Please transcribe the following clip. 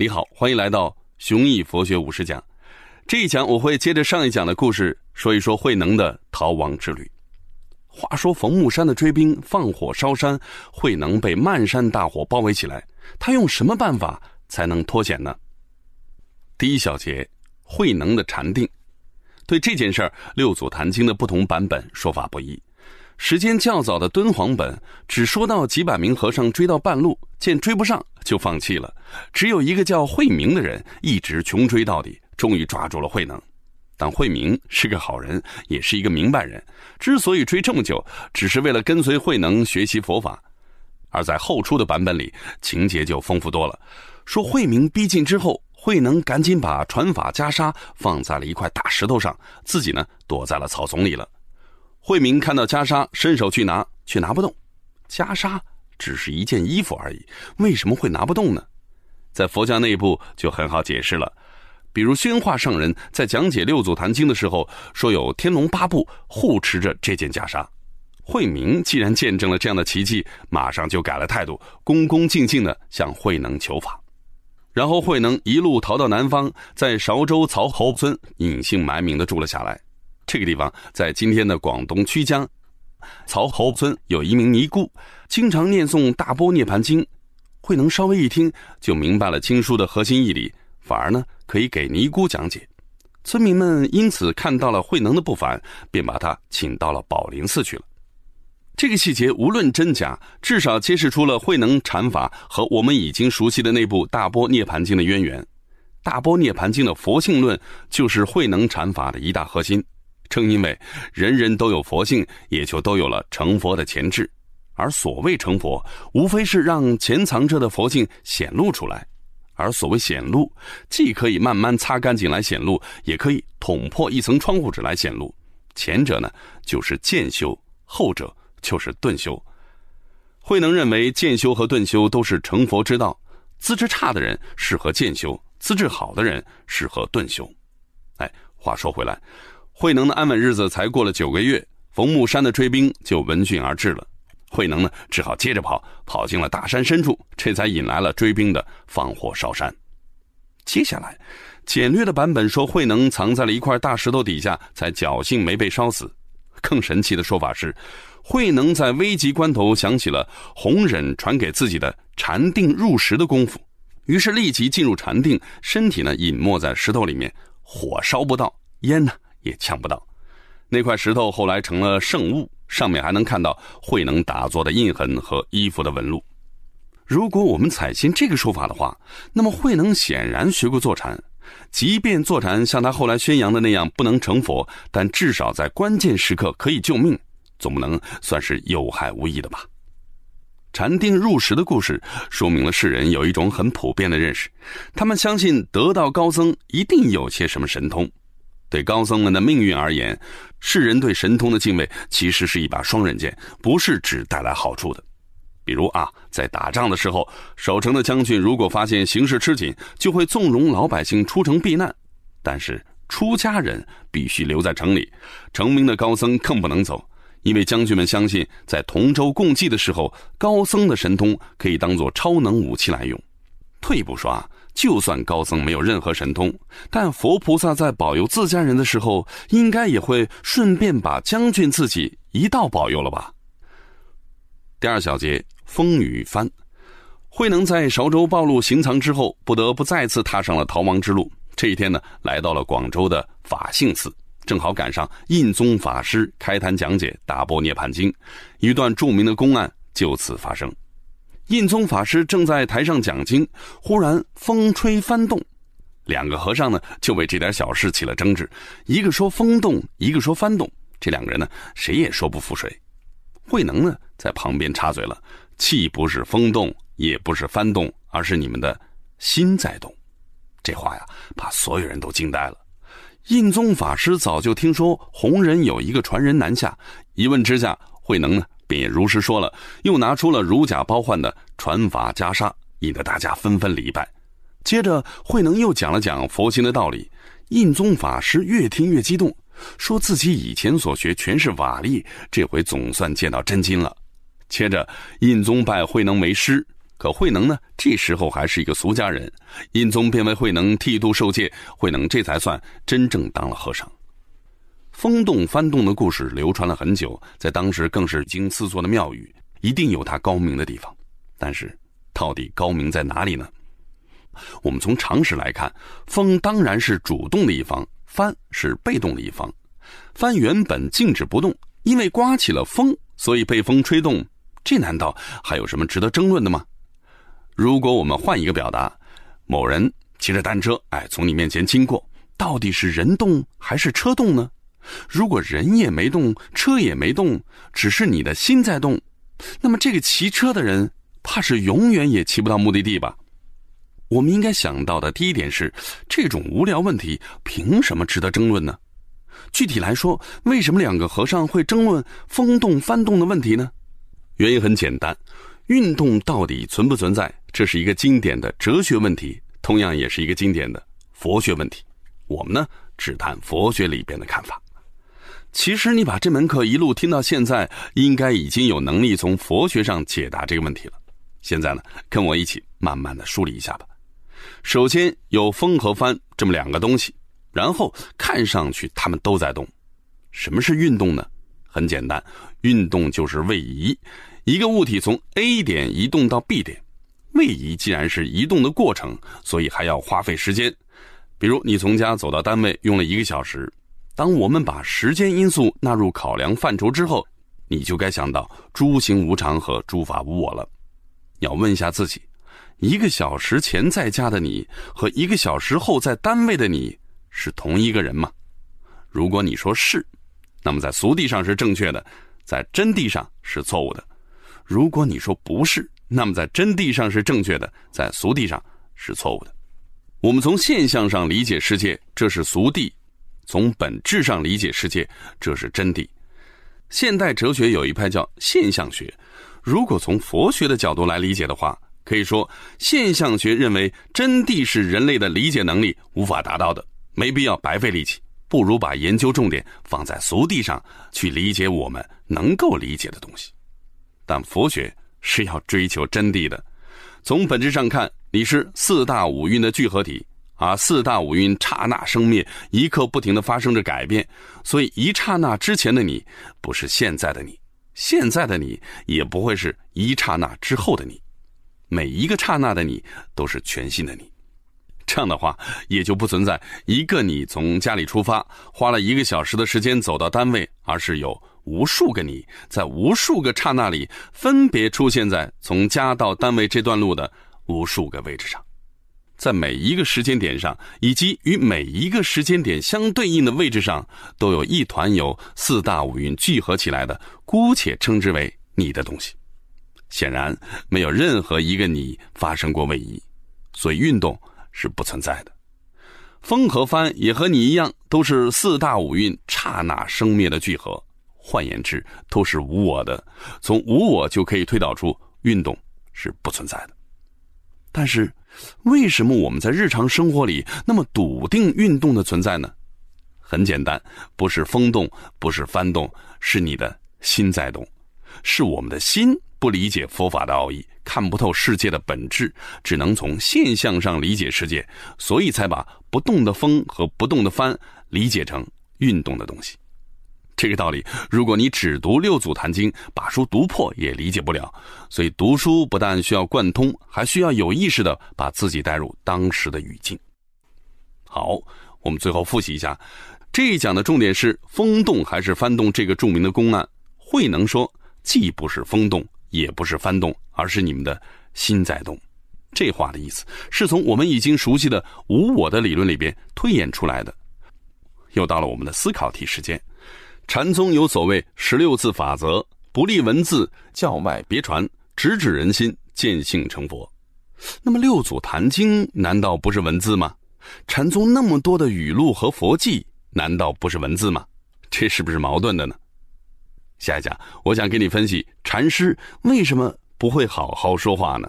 你好，欢迎来到雄毅佛学五十讲。这一讲我会接着上一讲的故事说一说慧能的逃亡之旅。话说冯木山的追兵放火烧山，慧能被漫山大火包围起来，他用什么办法才能脱险呢？第一小节，慧能的禅定。对这件事儿，六祖坛经的不同版本说法不一。时间较早的敦煌本只说到几百名和尚追到半路，见追不上就放弃了。只有一个叫慧明的人一直穷追到底，终于抓住了慧能。但慧明是个好人，也是一个明白人，之所以追这么久，只是为了跟随慧能学习佛法。而在后出的版本里，情节就丰富多了。说慧明逼近之后，慧能赶紧把传法袈裟放在了一块大石头上，自己呢躲在了草丛里了。慧明看到袈裟，伸手去拿，却拿不动。袈裟只是一件衣服而已，为什么会拿不动呢？在佛教内部就很好解释了。比如宣化上人在讲解六祖坛经的时候，说有天龙八部护持着这件袈裟。慧明既然见证了这样的奇迹，马上就改了态度，恭恭敬敬地向慧能求法。然后慧能一路逃到南方，在韶州曹侯村隐姓埋名地住了下来。这个地方在今天的广东曲江，曹侯村有一名尼姑，经常念诵《大波涅盘经》，慧能稍微一听就明白了经书的核心义理，反而呢可以给尼姑讲解。村民们因此看到了慧能的不凡，便把他请到了宝林寺去了。这个细节无论真假，至少揭示出了慧能禅法和我们已经熟悉的那部《大波涅盘经》的渊源。《大波涅盘经》的佛性论就是慧能禅法的一大核心。正因为人人都有佛性，也就都有了成佛的潜质。而所谓成佛，无非是让潜藏着的佛性显露出来。而所谓显露，既可以慢慢擦干净来显露，也可以捅破一层窗户纸来显露。前者呢，就是渐修；后者就是顿修。慧能认为，渐修和顿修都是成佛之道。资质差的人适合渐修，资质好的人适合顿修。哎，话说回来。慧能的安稳日子才过了九个月，冯木山的追兵就闻讯而至了。慧能呢，只好接着跑，跑进了大山深处，这才引来了追兵的放火烧山。接下来，简略的版本说，慧能藏在了一块大石头底下，才侥幸没被烧死。更神奇的说法是，慧能在危急关头想起了弘忍传给自己的禅定入石的功夫，于是立即进入禅定，身体呢隐没在石头里面，火烧不到，烟呢。也抢不到，那块石头后来成了圣物，上面还能看到慧能打坐的印痕和衣服的纹路。如果我们采信这个说法的话，那么慧能显然学过坐禅，即便坐禅像他后来宣扬的那样不能成佛，但至少在关键时刻可以救命，总不能算是有害无益的吧？禅定入石的故事说明了世人有一种很普遍的认识，他们相信得道高僧一定有些什么神通。对高僧们的命运而言，世人对神通的敬畏其实是一把双刃剑，不是只带来好处的。比如啊，在打仗的时候，守城的将军如果发现形势吃紧，就会纵容老百姓出城避难；但是出家人必须留在城里，成名的高僧更不能走，因为将军们相信，在同舟共济的时候，高僧的神通可以当做超能武器来用。退一步说啊。就算高僧没有任何神通，但佛菩萨在保佑自家人的时候，应该也会顺便把将军自己一道保佑了吧？第二小节风雨帆，慧能在韶州暴露行藏之后，不得不再次踏上了逃亡之路。这一天呢，来到了广州的法性寺，正好赶上印宗法师开坛讲解《大波涅盘经》，一段著名的公案就此发生。印宗法师正在台上讲经，忽然风吹帆动，两个和尚呢就为这点小事起了争执，一个说风动，一个说帆动，这两个人呢谁也说不服谁。慧能呢在旁边插嘴了：“气不是风动，也不是帆动，而是你们的心在动。”这话呀把所有人都惊呆了。印宗法师早就听说弘忍有一个传人南下，一问之下，慧能呢。便也如实说了，又拿出了如假包换的传法袈裟，引得大家纷纷礼拜。接着，慧能又讲了讲佛心的道理。印宗法师越听越激动，说自己以前所学全是瓦砾，这回总算见到真经了。接着，印宗拜慧能为师，可慧能呢，这时候还是一个俗家人。印宗便为慧能剃度受戒，慧能这才算真正当了和尚。风动翻动的故事流传了很久，在当时更是经四座的庙宇，一定有它高明的地方。但是，到底高明在哪里呢？我们从常识来看，风当然是主动的一方，帆是被动的一方。帆原本静止不动，因为刮起了风，所以被风吹动。这难道还有什么值得争论的吗？如果我们换一个表达，某人骑着单车，哎，从你面前经过，到底是人动还是车动呢？如果人也没动，车也没动，只是你的心在动，那么这个骑车的人怕是永远也骑不到目的地吧？我们应该想到的第一点是，这种无聊问题凭什么值得争论呢？具体来说，为什么两个和尚会争论风动翻动的问题呢？原因很简单，运动到底存不存在？这是一个经典的哲学问题，同样也是一个经典的佛学问题。我们呢，只谈佛学里边的看法。其实你把这门课一路听到现在，应该已经有能力从佛学上解答这个问题了。现在呢，跟我一起慢慢的梳理一下吧。首先有风和帆这么两个东西，然后看上去它们都在动。什么是运动呢？很简单，运动就是位移。一个物体从 A 点移动到 B 点，位移既然是移动的过程，所以还要花费时间。比如你从家走到单位用了一个小时。当我们把时间因素纳入考量范畴之后，你就该想到诸行无常和诸法无我了。要问一下自己：一个小时前在家的你和一个小时后在单位的你是同一个人吗？如果你说是，那么在俗地上是正确的，在真地上是错误的；如果你说不是，那么在真地上是正确的，在俗地上是错误的。我们从现象上理解世界，这是俗地。从本质上理解世界，这是真谛。现代哲学有一派叫现象学。如果从佛学的角度来理解的话，可以说现象学认为真谛是人类的理解能力无法达到的，没必要白费力气，不如把研究重点放在俗地上去理解我们能够理解的东西。但佛学是要追求真谛的。从本质上看，你是四大五蕴的聚合体。啊，四大五蕴刹那生灭，一刻不停的发生着改变，所以一刹那之前的你，不是现在的你；现在的你，也不会是一刹那之后的你。每一个刹那的你，都是全新的你。这样的话，也就不存在一个你从家里出发，花了一个小时的时间走到单位，而是有无数个你在无数个刹那里，分别出现在从家到单位这段路的无数个位置上。在每一个时间点上，以及与每一个时间点相对应的位置上，都有一团由四大五蕴聚合起来的，姑且称之为你的东西。显然，没有任何一个你发生过位移，所以运动是不存在的。风和帆也和你一样，都是四大五蕴刹那生灭的聚合。换言之，都是无我的。从无我就可以推导出运动是不存在的。但是。为什么我们在日常生活里那么笃定运动的存在呢？很简单，不是风动，不是幡动，是你的心在动，是我们的心不理解佛法的奥义，看不透世界的本质，只能从现象上理解世界，所以才把不动的风和不动的幡理解成运动的东西。这个道理，如果你只读《六祖坛经》，把书读破也理解不了。所以读书不但需要贯通，还需要有意识的把自己带入当时的语境。好，我们最后复习一下，这一讲的重点是风动还是翻动这个著名的公案。慧能说，既不是风动，也不是翻动，而是你们的心在动。这话的意思是从我们已经熟悉的无我的理论里边推演出来的。又到了我们的思考题时间。禅宗有所谓十六字法则，不立文字，教外别传，直指人心，见性成佛。那么六祖坛经难道不是文字吗？禅宗那么多的语录和佛记难道不是文字吗？这是不是矛盾的呢？下一讲我想给你分析禅师为什么不会好好说话呢？